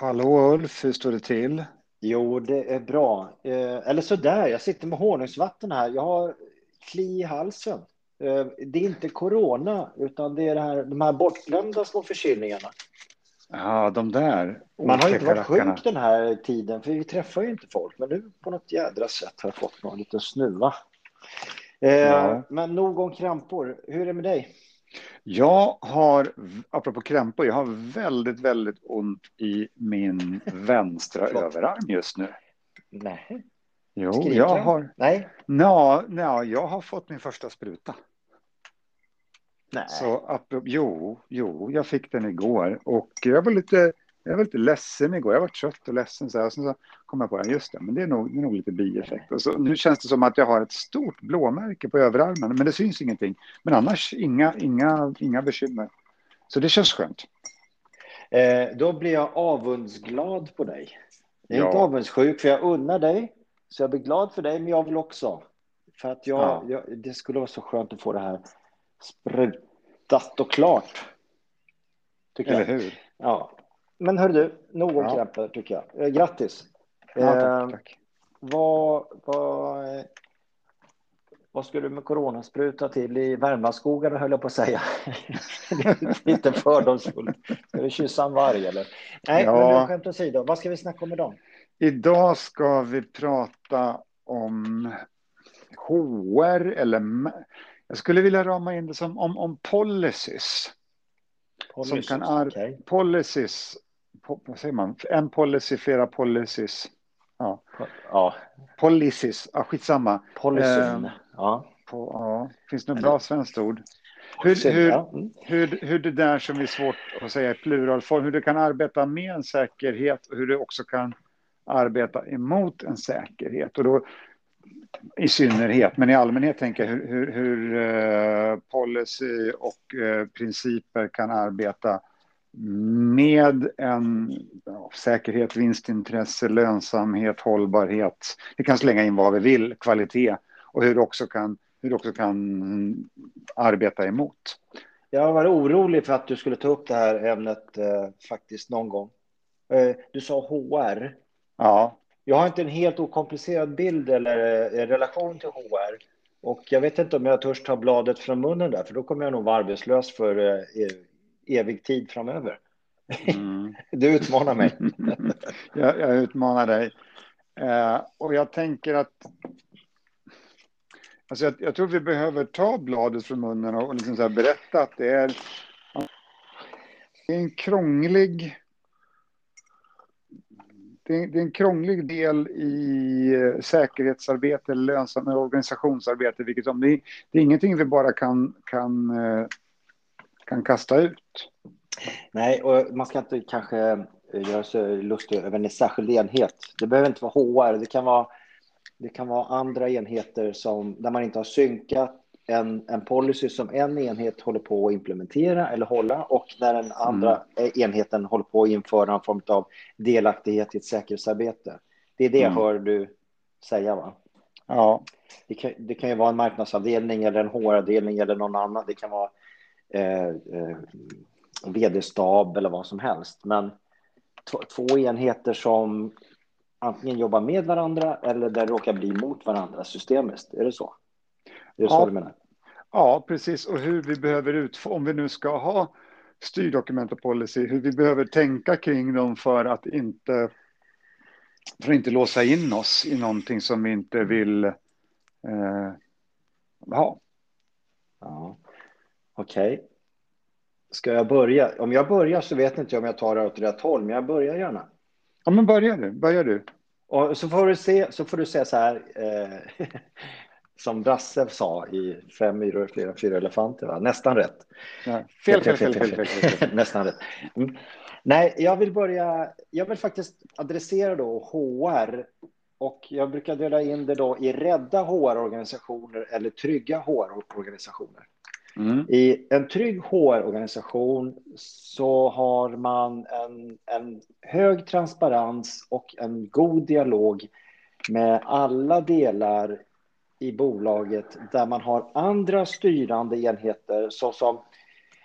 Hallå Ulf, hur står det till? Jo, det är bra. Eh, eller så där, jag sitter med honungsvatten här. Jag har kli i halsen. Eh, det är inte corona, utan det är det här, de här bortglömda små förkylningarna. Ja, de där Man har ju inte varit rackarna. sjuk den här tiden, för vi träffar ju inte folk. Men nu på något jädra sätt har jag fått någon liten snuva. Eh, Ja. Men nog om krampor. Hur är det med dig? Jag har, apropå krämpor, jag har väldigt, väldigt ont i min vänstra överarm just nu. Nej. Jo, Skriker jag har, Nej. ja, ja, jag har fått min första spruta. Nej. Så apropå, jo, jo, jag fick den igår och jag var lite, jag var lite ledsen igår. Jag var trött och ledsen så här. Och sen så kom jag på, ja, just det, men det är nog, det är nog lite bieffekt. Och så, nu känns det som att jag har ett stort blåmärke på överarmen, men det syns ingenting. Men annars inga, inga, inga bekymmer. Så det känns skönt. Eh, då blir jag avundsglad på dig. Jag är Ja. inte avundsjuk, för jag unnar dig. Så jag blir glad för dig, men jag vill också. För att jag, Ja. jag, det skulle vara så skönt att få det här sprutat och klart. Tycker Eller jag. hur? Ja. Men hör du, nog om Ja. krämpor tycker jag. Eh, grattis. Ja, Eh, tack, tack. vad, vad, vad ska du med coronaspruta till i Värmlandsskogarna höll jag på att säga. Lite fördomsfullt. Ska du kyssa en varg eller? Nej, Ja. men nu skämt åsido. Vad ska vi snacka om idag? Idag ska vi prata om HR eller jag skulle vilja rama in det som om, om policies. Som kan ar- Okej. Policies, po, vad säger man? En policy, flera policies. Ja, Ja, policies, ja, skitsamma. policyn. Eh, ja. På, ja, finns det något bra svenskt ord? Hur, hur, mm. hur, hur det där som är svårt att säga i pluralform, hur du kan arbeta med en säkerhet och hur du också kan arbeta emot en säkerhet. Och då i synnerhet, men i allmänhet tänker jag hur, hur, hur eh, policy och eh, principer kan arbeta med en ja, säkerhet, vinstintresse, lönsamhet, hållbarhet. Vi kan slänga in vad vi vill, kvalitet och hur du också kan, hur också kan arbeta emot. Jag var orolig för att du skulle ta upp det här ämnet eh, faktiskt någon gång. Eh, du sa HR. Ja, Jag har inte en helt okomplicerad bild eller eh, relation till HR. Och jag vet inte om jag törs ta bladet från munnen där, för då kommer jag nog vara arbetslös för eh, evig tid framöver. mm. Du utmanar mig. jag, jag utmanar dig. Eh, och jag tänker att alltså jag, jag tror vi behöver ta bladet från munnen och, och liksom så berätta att det är, det är en krånglig det är, det är en krånglig del i eh, säkerhetsarbete, lönsamma organisationsarbete, vilket om det, är- det är ingenting vi bara kan, kan, eh, kan kasta ut. Nej, och man ska inte kanske eh, göra sig lustig över en särskild enhet. Det behöver inte vara HR, det kan vara, det kan vara andra enheter som, där man inte har synkat en, en policy som en enhet håller på att implementera eller hålla och när den andra eh, enheten håller på att införa en form av delaktighet i ett säkerhetsarbete. Det är det jag Mm. hör du säga, va? Ja, Det kan, det kan ju vara en marknadsavdelning eller en HR-avdelning eller någon annan. Det kan vara eh, eh, vd-stab eller vad som helst. Men två, enheter som antingen jobbar med varandra eller där råkar bli mot varandra systemiskt. Är det så? Är det så Ja. du menar? Ja, precis. Och hur vi behöver utforma, om vi nu ska ha styrdokument och policy, hur vi behöver tänka kring dem för att inte, för att inte låsa in oss i någonting som vi inte vill eh, ha. Ja. Okej. Ska jag börja? Om jag börjar så vet inte jag om jag tar det åt rätt håll, men jag börjar gärna. Ja, men börja du. Börja du. Och så får du se, så får du säga så här, eh, som Brasse sa i Fem myror flera fyra elefanter, va? nästan rätt. Ja. Fel, fel, fel, fel, fel, fel, fel. nästan rätt. Mm. Nej, jag vill börja, jag vill faktiskt adressera då HR och jag brukar dela in det då i rädda HR-organisationer eller trygga HR-organisationer. Mm. I en trygg HR-organisation så har man en, en hög transparens och en god dialog med alla delar i bolaget där man har andra styrande enheter såsom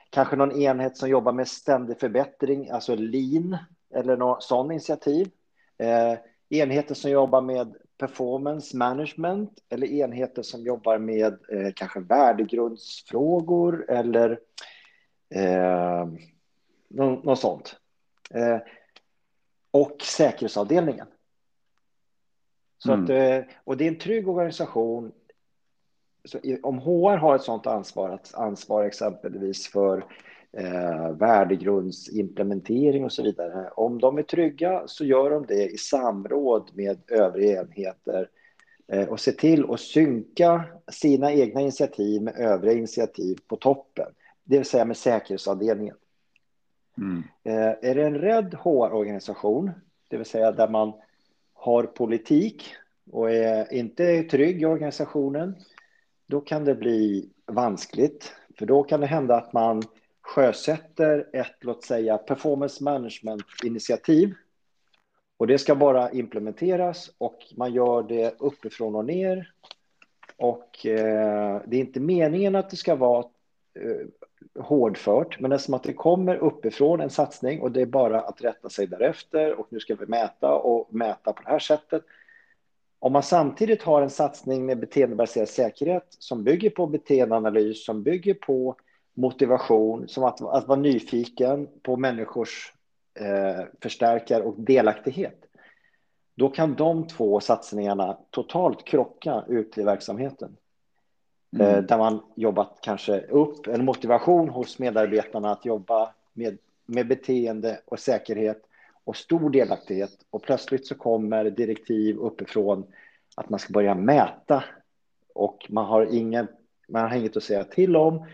kanske någon enhet som jobbar med ständig förbättring, alltså lean, eller något sådant initiativ. Eh, enheter som jobbar med performance management eller enheter som jobbar med eh, kanske värdegrundsfrågor eller eh, något, något sånt. Eh, och säkerhetsavdelningen. Så mm. att, eh, och det är en trygg organisation. Så om HR har ett sådant ansvar, att ansvara exempelvis för eh, värdegrundsimplementering och så vidare. Om de är trygga så gör de det i samråd med övriga enheter eh, och se till att synka sina egna initiativ med övriga initiativ på toppen, det vill säga med säkerhetsavdelningen. Mm. Eh, är det en rädd HR-organisation, det vill säga där man har politik och är inte trygg i organisationen, då kan det bli vanskligt. För då kan det hända att man sjösätter ett, låt säga, performance management-initiativ. Och det ska bara implementeras och man gör det uppifrån och ner. Och eh, det är inte meningen att det ska vara eh, hårdfört, men eftersom att det kommer uppifrån en satsning och det är bara att rätta sig därefter och nu ska vi mäta och mäta på det här sättet. Om man samtidigt har en satsning med beteendebaserad säkerhet som bygger på beteendeanalys, som bygger på motivation, som att, att vara nyfiken på människors eh, förstärkare och delaktighet, då kan de två satsningarna totalt krocka ut i verksamheten. Mm. Eh, där man jobbat kanske upp en motivation hos medarbetarna att jobba med, med beteende och säkerhet och stor delaktighet. Och plötsligt så kommer direktiv uppifrån att man ska börja mäta och man har, ingen, man har inget att säga till om.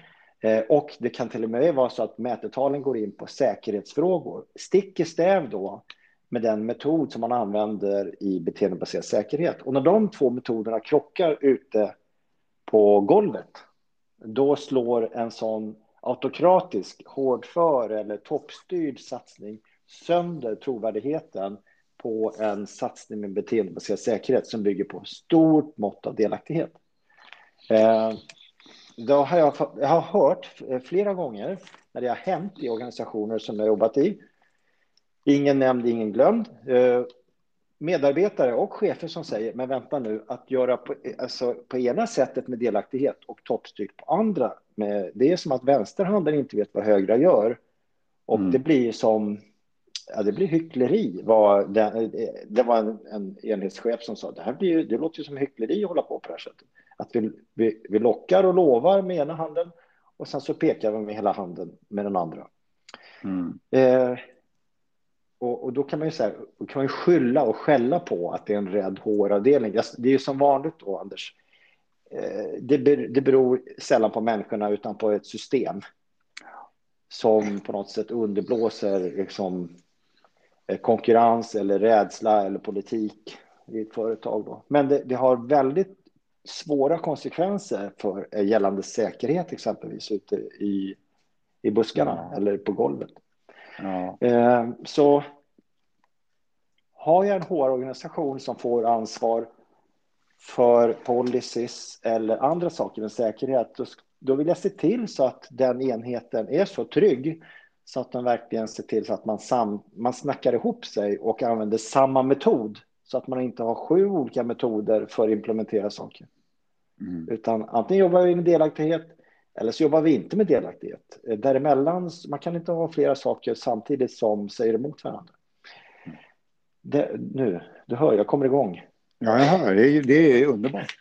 Eh, och det kan till och med vara så att mätetalen går in på säkerhetsfrågor. Stick i stäv då med den metod som man använder i beteendebaserad säkerhet. Och när de två metoderna krockar ute på golvet, då slår en sån autokratisk, hårdför eller toppstyrd satsning sönder trovärdigheten på en satsning med beteendebaserad säkerhet som bygger på stort mått av delaktighet. Eh, då har jag, jag har hört flera gånger när det har hänt i organisationer som jag jobbat i. Ingen nämnd, ingen glömd. Eh, medarbetare och chefer som säger, men vänta nu, att göra på, alltså, på ena sättet med delaktighet och toppstyrt på andra. Med, det är som att vänsterhanden inte vet vad högra gör. Och mm. det blir som, ja, det blir hyckleri. Var det, det var en, en enhetschef som sa, det här blir, det låter ju som hyckleri att hålla på på det här sättet. Att vi, vi, vi lockar och lovar med ena handen och sen så pekar vi med hela handen med den andra. Mm. Eh, och, och, då kan man ju säga, kan man ju skylla och skälla på att det är en rädd HR-avdelning. Det är ju som vanligt då, Anders. Eh, det, ber, det beror sällan på människorna utan på ett system som på något sätt underblåser liksom, konkurrens eller rädsla eller politik i ett företag. Då. Men det, det har väldigt svåra konsekvenser för eh, gällande säkerhet exempelvis ute i, i buskarna ja. eller på golvet. Ja. Eh, så har jag en HR-organisation som får ansvar för policies eller andra saker med säkerhet, då, då vill jag se till så att den enheten är så trygg så att den verkligen ser till så att man, sam, man snackar ihop sig och använder samma metod så att man inte har sju olika metoder för att implementera saker. Mm. Utan antingen jobbar vi med delaktighet eller så jobbar vi inte med delaktighet. Däremellan, man kan inte ha flera saker samtidigt som säger emot varandra. Det, nu, du hör, jag kommer igång. Ja, jag hör. Det är, det är underbart.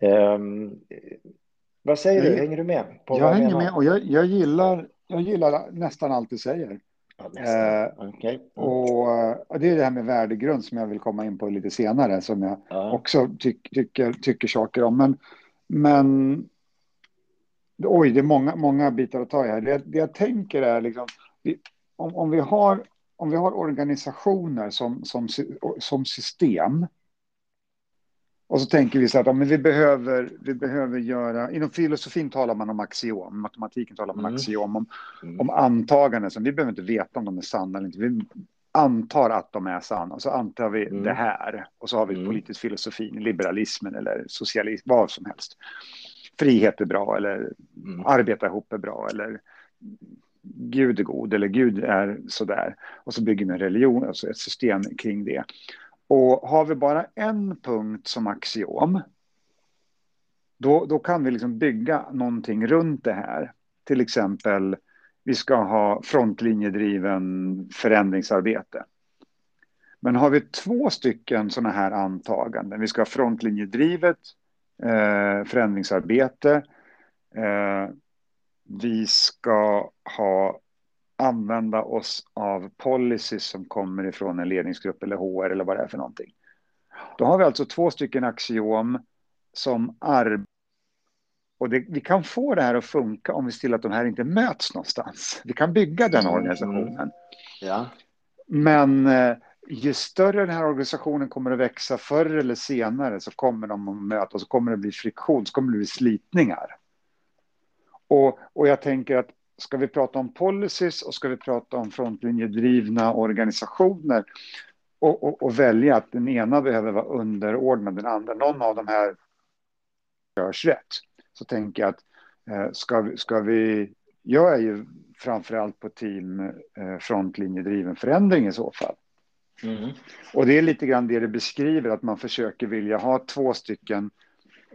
um, vad säger du? Hänger du med? jag hänger med och jag, jag, gillar, jag gillar nästan allt du säger. Eh, okay. mm. Och eh, det är det här med värdegrund som jag vill komma in på lite senare som jag ja. också ty tycker, tycker saker om. Men, men oj, det är många, många bitar att ta i här. Det, det jag tänker är liksom, om, om, vi har, om vi har organisationer som, som, som system och så tänker vi så att ja, men vi, behöver, vi behöver göra... Inom filosofin talar man om axiom, matematiken talar man om mm. axiom, om, mm. om antaganden. Så vi behöver inte veta om de är sanna eller inte. Vi antar att de är sanna, och så antar vi mm. det här. Och så har vi mm. politisk filosofin, liberalismen eller socialism, vad som helst. Frihet är bra, eller mm. arbeta ihop är bra, eller Gud är god eller Gud är sådär. Och så bygger vi en religion, alltså ett system kring det. Och har vi bara en punkt som axiom, då, då kan vi liksom bygga någonting runt det här. Till exempel, vi ska ha frontlinjedriven förändringsarbete. Men har vi två stycken sådana här antaganden, vi ska ha frontlinjedrivet eh, förändringsarbete, eh, vi ska ha använda oss av policies som kommer ifrån en ledningsgrupp eller HR eller vad det är för någonting. Då har vi alltså två stycken axiom som arbetar och det, vi kan få det här att funka om vi ser till att de här inte möts någonstans. Vi kan bygga den mm. organisationen. Mm. Ja. Men eh, ju större den här organisationen kommer att växa, förr eller senare så kommer de att mötas, så kommer det bli friktion, så kommer det bli slitningar. Och, och jag tänker att ska vi prata om policies och ska vi prata om frontlinjedrivna organisationer och, och, och, välja att den ena behöver vara underordnad den andra, någon av de här görs rätt, så tänker jag att eh, ska, vi, ska vi, jag är ju framför allt på team eh, frontlinjedriven förändring i så fall. Mm. Och det är lite grann det det beskriver, att man försöker vilja ha två stycken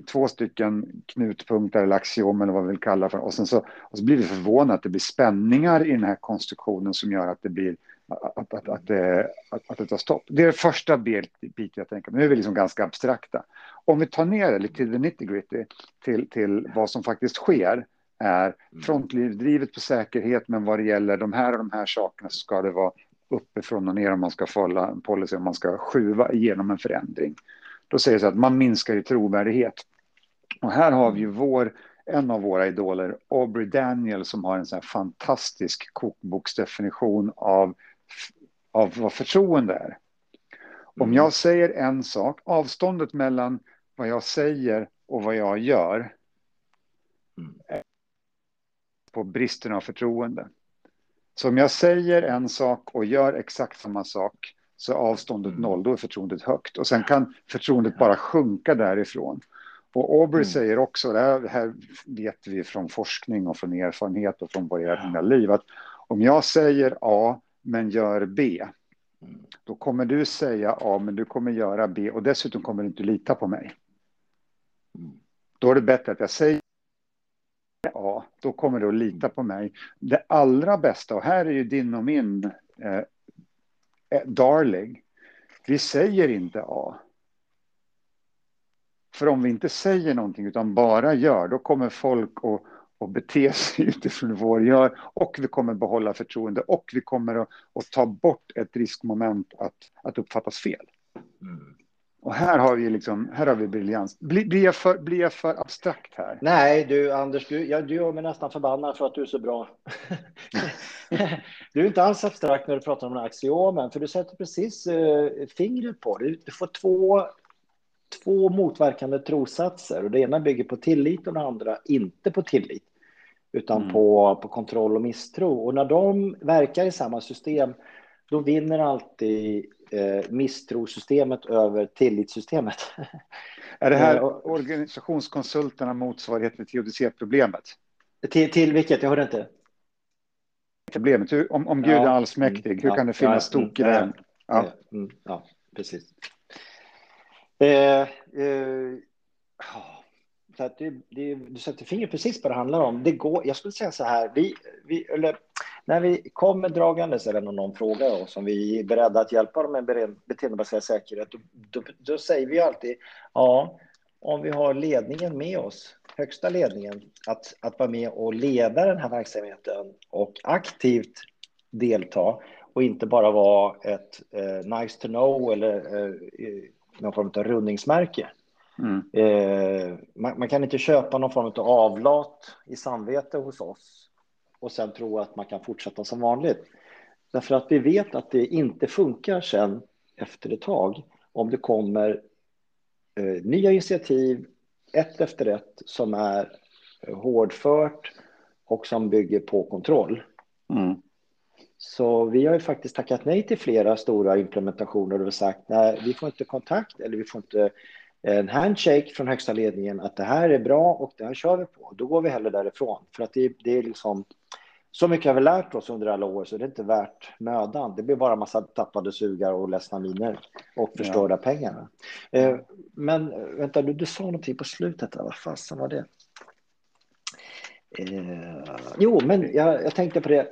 två stycken knutpunkter eller axiom eller vad vi vill kalla för. Och sen så, och så blir vi förvånade att det blir spänningar i den här konstruktionen som gör att det blir att, att, att, det, att, att det tar stopp. Det är det första biten jag tänker. Nu är vi liksom ganska abstrakta. Om vi tar ner det lite till the nitty gritty, till, till vad som faktiskt sker, är mm. frontdrivet på säkerhet, men vad det gäller de här och de här sakerna så ska det vara uppifrån och ner om man ska följa en policy, om man ska skjuva igenom en förändring. Då säger det så att man minskar i trovärdighet. Och här har vi ju vår, en av våra idoler, Aubrey Daniel, som har en sån här fantastisk kokboksdefinition av, av vad förtroende är. Om mm. jag säger en sak, avståndet mellan vad jag säger och vad jag gör mm. på bristen av förtroende. Så om jag säger en sak och gör exakt samma sak så är avståndet mm. noll, då är förtroendet högt. Och sen kan förtroendet bara sjunka därifrån. Och Aubrey mm. säger också, det här, här, vet vi från forskning och från erfarenhet och från våra egna liv, att om jag säger A men gör B, mm. då kommer du säga A men du kommer göra B och dessutom kommer du inte lita på mig. Mm. Då är det bättre att jag säger A, då kommer du att lita på mig. Det allra bästa, och här är ju din och min Eh, Eh, darling. Vi säger inte A. För om vi inte säger någonting utan bara gör, då kommer folk att, att bete sig utifrån vår gör och vi kommer behålla förtroende och vi kommer att, att ta bort ett riskmoment att, att uppfattas fel. Mm. Och här har vi liksom, här har vi briljans. Blir, blir, jag för, blir jag för abstrakt här? Nej, du Anders, du, ja, du gör mig nästan förbannad för att du är så bra. du är inte alls abstrakt när du pratar om den här axiomen, för du sätter precis uh, fingret på det. Du får två, två motverkande trossatser och det ena bygger på tillit och det andra inte på tillit, utan mm. på, på kontroll och misstro. Och när de verkar i samma system, då vinner alltid eh, misstrosystemet över tillitssystemet. Är det här eh, organisationskonsulterna motsvarighet till teodicéproblemet? Till, till vilket? Jag hörde inte. Problemet, om, om Gud ja, är allsmäktig, mm, hur ja, kan det finnas stok i mm, den? Ja. Mm, ja, precis. Eh, eh, så att du sätter fingret precis på vad det handlar om. Det går, jag skulle säga så här, vi, vi, eller, när vi kommer dragandes eller någon frågar oss om vi är beredda att hjälpa dem med beteendebaserad säkerhet, då, då, då, säger vi alltid ja, om vi har ledningen med oss, högsta ledningen, att, att vara med och leda den här verksamheten och aktivt delta och inte bara vara ett eh, nice to know eller eh, någon form av rundningsmärke. Mm. Eh, man, man, kan inte köpa någon form av avlat i samvete hos oss och sen tro att man kan fortsätta som vanligt. Därför att vi vet att det inte funkar sen efter ett tag om det kommer eh, nya initiativ, ett efter ett, som är hårdfört och som bygger på kontroll. Mm. Så vi har ju faktiskt tackat nej till flera stora implementationer och sagt nej, vi får inte kontakt eller vi får inte en handshake från högsta ledningen att det här är bra och det här kör vi på. Då går vi hellre därifrån för att det, det är liksom så mycket har vi lärt oss under alla år så det är inte värt mödan. Det blir bara massa tappade sugar och ledsna miner och förstörda ja. pengar. Eh, men vänta, du, du sa någonting på slutet. Vad fasen var det? Eh, jo, men jag, jag tänkte på det.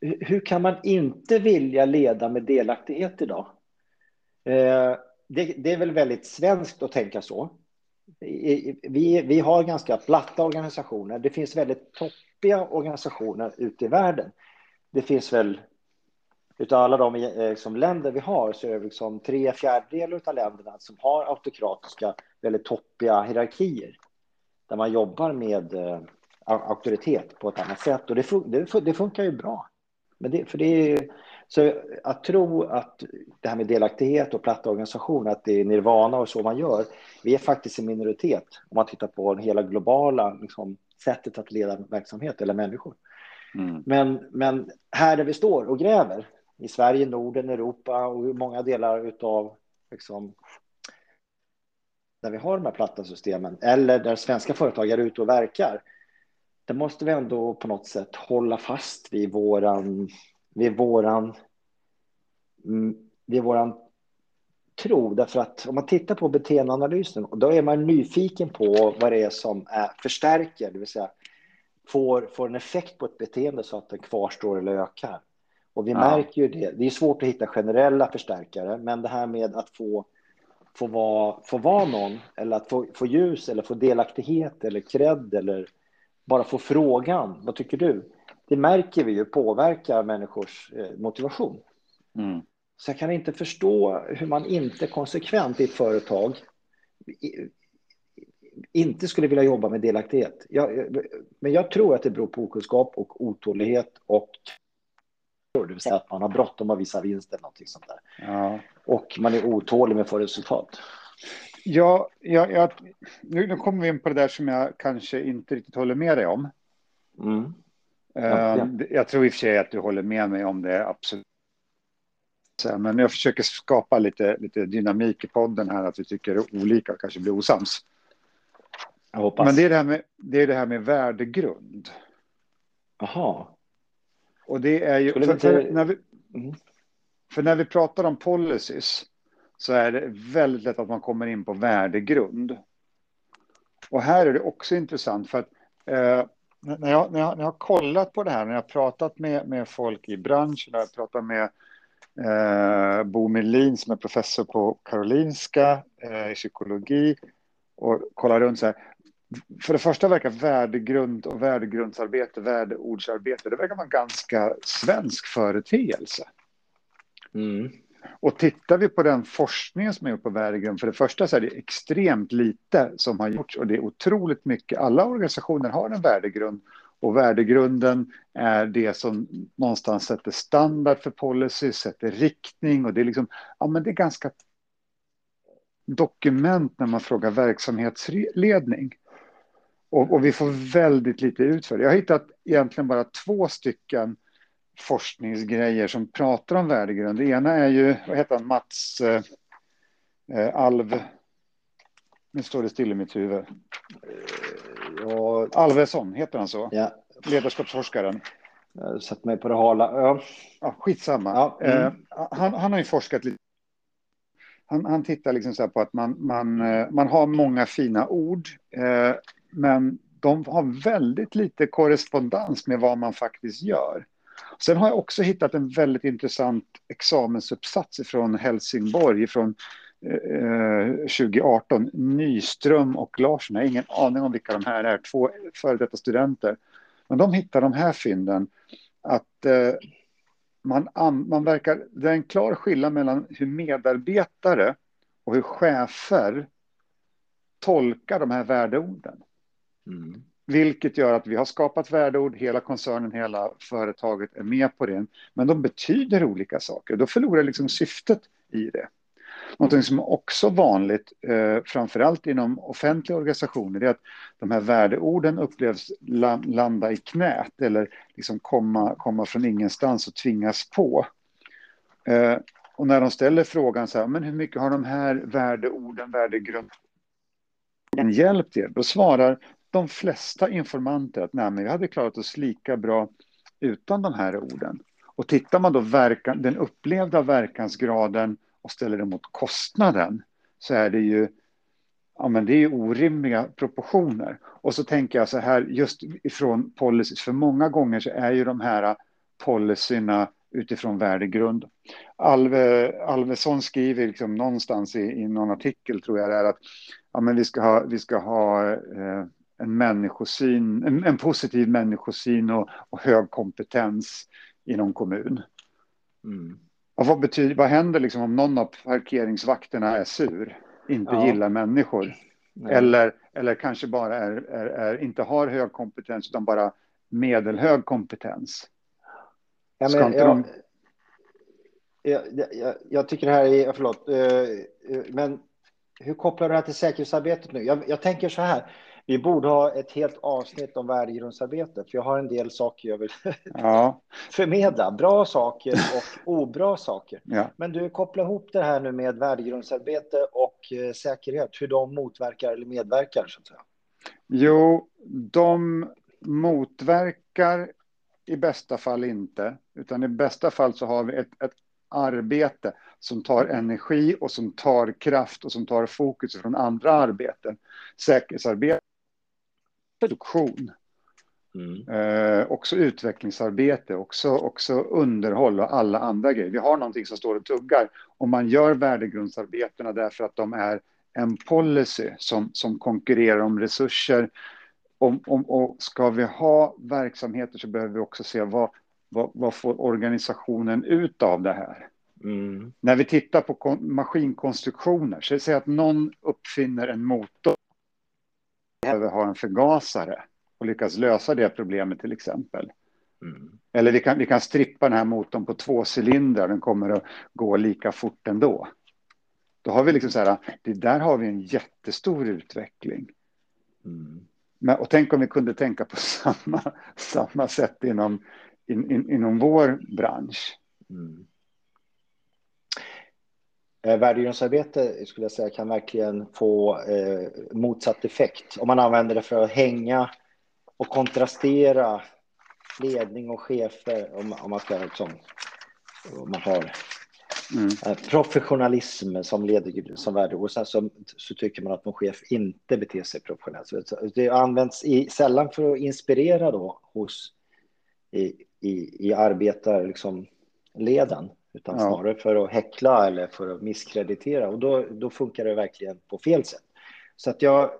Hur kan man inte vilja leda med delaktighet idag? Eh, det, det, är väl väldigt svenskt att tänka så. Vi, vi har ganska platta organisationer. Det finns väldigt toppiga organisationer ute i världen. Det finns väl, utav alla de liksom, länder vi har, så är det liksom tre fjärdedelar av länderna som har autokratiska, väldigt toppiga hierarkier. Där man jobbar med eh, auktoritet på ett annat sätt. Och det, fun det, det funkar ju bra. Men det, för det är, så att tro att det här med delaktighet och platta organisationer, att det är nirvana och så man gör. Vi är faktiskt en minoritet om man tittar på hela globala liksom, sättet att leda verksamhet eller människor. Mm. Men, men här där vi står och gräver, i Sverige, Norden, Europa och många delar av liksom, där vi har de här platta systemen eller där svenska företag är ute och verkar, där måste vi ändå på något sätt hålla fast vid våran, vid våran, mm, vid våran tro. Därför att om man tittar på beteendeanalysen, då är man nyfiken på vad det är som är, förstärker, det vill säga får, får en effekt på ett beteende så att den kvarstår eller ökar. Och vi ja. märker ju det. Det är svårt att hitta generella förstärkare, men det här med att få få vara, få vara någon eller att få, få ljus eller få delaktighet eller cred eller bara få frågan, vad tycker du? Det märker vi ju påverkar människors eh, motivation. Mm. Så jag kan inte förstå hur man inte konsekvent i ett företag inte skulle vilja jobba med delaktighet. Jag, men jag tror att det beror på okunskap och otålighet och det vill säga att man har bråttom att visa vinst eller någonting sånt där. Ja. Och man är otålig med att få resultat. Ja, ja, ja nu, nu kommer vi in på det där som jag kanske inte riktigt håller med dig om. Mm. Ja, ja. Ehm, jag tror i och för sig att du håller med mig om det, absolut. Men jag försöker skapa lite, lite dynamik i podden här, att vi tycker olika och kanske blir osams. Jag hoppas. Men det är det här med, det är det här med värdegrund. Jaha. Och det är ju... För, för, när vi, mm. för när vi pratar om policies så är det väldigt lätt att man kommer in på värdegrund. Och här är det också intressant för att eh, när, jag, när, jag, när jag har kollat på det här, när jag har pratat med, med folk i branschen, när jag har pratat med eh, Bo Melin som är professor på Karolinska eh, i psykologi och kollar runt så här. För det första verkar värdegrund och värdegrundsarbete, värdeordsarbete, det verkar vara en ganska svensk företeelse. Mm. Och tittar vi på den forskningen som är gjord på värdegrund, för det första så är det extremt lite som har gjorts och det är otroligt mycket. Alla organisationer har en värdegrund och värdegrunden är det som någonstans sätter standard för policy, sätter riktning och det är liksom, ja men det är ganska dokument när man frågar verksamhetsledning. Och, och vi får väldigt lite ut för det. Jag har hittat egentligen bara två stycken forskningsgrejer som pratar om värdegrund. Det ena är ju, vad heter han, Mats eh, eh Alv... Nu står det still i mitt huvud. Eh, ja. Alvesson, heter han så? Ja. Ledarskapsforskaren. Jag satt mig på det hala. Ja. Ja, skitsamma. Ja. Mm. Eh, han, han har ju forskat lite. Han, han tittar liksom så på att man, man, eh, man har många fina ord, eh, men de har väldigt lite korrespondens med vad man faktiskt gör. Sen har jag också hittat en väldigt intressant examensuppsats från Helsingborg från eh, 2018. Nyström och Larsson. Jag har ingen aning om vilka de här är. Två före detta studenter. Men de hittar de här fynden. Att eh, man, man verkar, det är en klar skillnad mellan hur medarbetare och hur chefer tolkar de här värdeorden. Mm. Vilket gör att vi har skapat värdeord, hela koncernen, hela företaget är med på det. Men de betyder olika saker. Då förlorar liksom syftet i det. Någonting som är också vanligt, eh, framförallt inom offentliga organisationer, är att de här värdeorden upplevs landa i knät eller liksom komma, komma från ingenstans och tvingas på. Eh, och när de ställer frågan så här, men hur mycket har de här värdeorden, värdegrunden hjälpt er? Då svarar de flesta informanter att nej, men vi hade klarat oss lika bra utan de här orden. Och tittar man då verkan, den upplevda verkansgraden och ställer det mot kostnaden så är det ju ja, men det är orimliga proportioner. Och så tänker jag så här, just ifrån policies, för många gånger så är ju de här policyerna utifrån värdegrund. Alve, Alvesson skriver liksom någonstans i, i någon artikel, tror jag det är, att ja, men vi ska ha, vi ska ha eh, en människosyn, en, en, positiv människosyn och, och hög kompetens i någon kommun. Mm. Och vad, betyder, vad händer liksom om någon av parkeringsvakterna är sur, inte ja. gillar människor? Eller, eller kanske bara är, är, är, inte har hög kompetens utan bara medelhög kompetens. Ja, men, jag, de... jag, jag, jag, tycker det här är, förlåt, eh, men hur kopplar du det här till säkerhetsarbetet nu? Jag, tänker så här, vi borde ha ett helt avsnitt om värdegrundsarbetet, för jag har en del saker jag vill ja. förmedla. Bra saker och obra saker. Ja. Men du kopplar ihop det här nu med värdegrundsarbete och eh, säkerhet, hur de motverkar eller medverkar, så att säga. Jo, de motverkar i bästa fall inte, utan i bästa fall så har vi ett, ett arbete som tar energi och som tar kraft och som tar fokus från andra arbeten. Säkerhetsarbete, produktion, mm. eh, också utvecklingsarbete, också, också underhåll och alla andra grejer. Vi har någonting som står och tuggar. Om man gör värdegrundsarbetena därför att de är en policy som, som konkurrerar om resurser om, om, och ska vi ha verksamheter så behöver vi också se vad, vad, vad får organisationen ut av det här? Mm. När vi tittar på maskinkonstruktioner, så säg att någon uppfinner en motor behöver ha en förgasare och lyckas lösa det problemet till exempel. Mm. Eller vi kan, vi kan strippa den här motorn på två cylindrar, den kommer att gå lika fort ändå. Då har vi liksom så här, det där har vi en jättestor utveckling. Mm. Men, och tänk om vi kunde tänka på samma, samma sätt inom, in, in, inom vår bransch. Mm. Eh, värdegrundsarbete skulle jag säga kan verkligen få eh, motsatt effekt om man använder det för att hänga och kontrastera ledning och chefer om, om man ska liksom, om man har Mm. Eh, professionalism som leder som värde och sen så, så, tycker man att någon chef inte beter sig professionellt. Det används i, sällan för att inspirera då hos i, i, i arbetar liksom leden utan ja. snarare för att häckla eller för att misskreditera och då, då funkar det verkligen på fel sätt. Så att jag,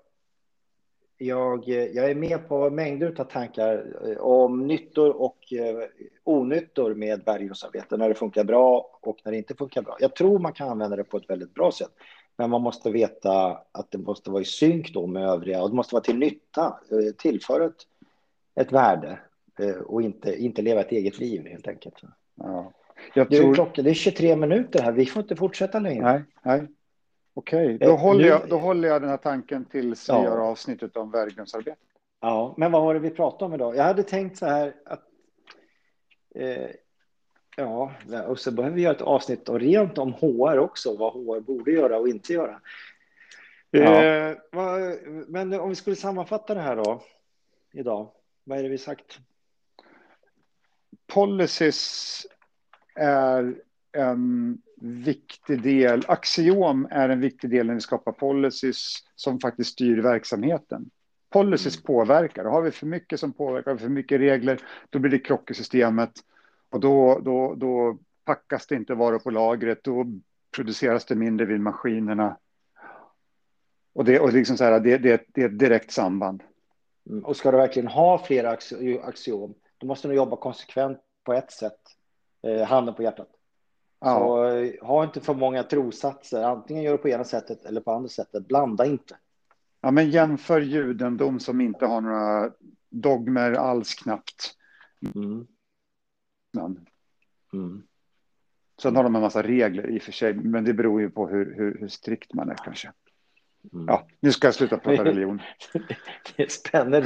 jag, jag är med på mängder av tankar eh, om nyttor och eh, onyttor med berggrundsarbete, när det funkar bra och när det inte funkar bra. Jag tror man kan använda det på ett väldigt bra sätt, men man måste veta att det måste vara i synk då med övriga och det måste vara till nytta, eh, tillföra ett, ett värde och inte, inte leva ett eget liv helt enkelt. Ja. Jag tror... klockan, det är 23 minuter här, vi får inte fortsätta längre. Nej, nej. Okej, då, eh, håller jag, då håller jag den här tanken tills ja. vi gör avsnittet om värdegrundsarbete. Ja, men vad var det vi pratade om idag? Jag hade tänkt så här att eh, ja, och så behöver vi göra ett avsnitt och rent om HR också, vad HR borde göra och inte göra. Ja. Eh, vad, men om vi skulle sammanfatta det här då idag, vad är det vi sagt? Policies är en viktig del, axiom är en viktig del när vi skapar policies som faktiskt styr verksamheten. Policies mm. påverkar, och har vi för mycket som påverkar, för mycket regler, då blir det krock i systemet och då, då, då packas det inte varor på lagret, då produceras det mindre vid maskinerna. Och det, och liksom så här, det, det, det är ett direkt samband. Mm. Och ska du verkligen ha flera axiom, då måste du jobba konsekvent på ett sätt, handen på hjärtat. Ja. Så eh, ha inte för många trosatser. Antingen gör du på ena sättet eller på andra sättet. Blanda inte. Ja, men jämför judendom som inte har några dogmer alls knappt. Mm. Mm. Sen har de en massa regler i och för sig, men det beror ju på hur, hur, hur strikt man är kanske. Mm. Ja, nu ska jag sluta prata religion. det spänner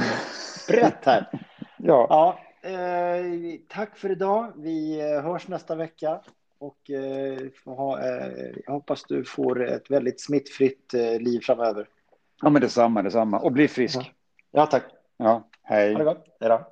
brett här. ja. ja eh, tack för idag. Vi eh, hörs nästa vecka. Och eh, ha, eh, jag hoppas du får ett väldigt smittfritt eh, liv framöver. Ja, men detsamma, detsamma. Och bli frisk. Ja, ja tack. Ja, hej. Ha det gott. Hej då.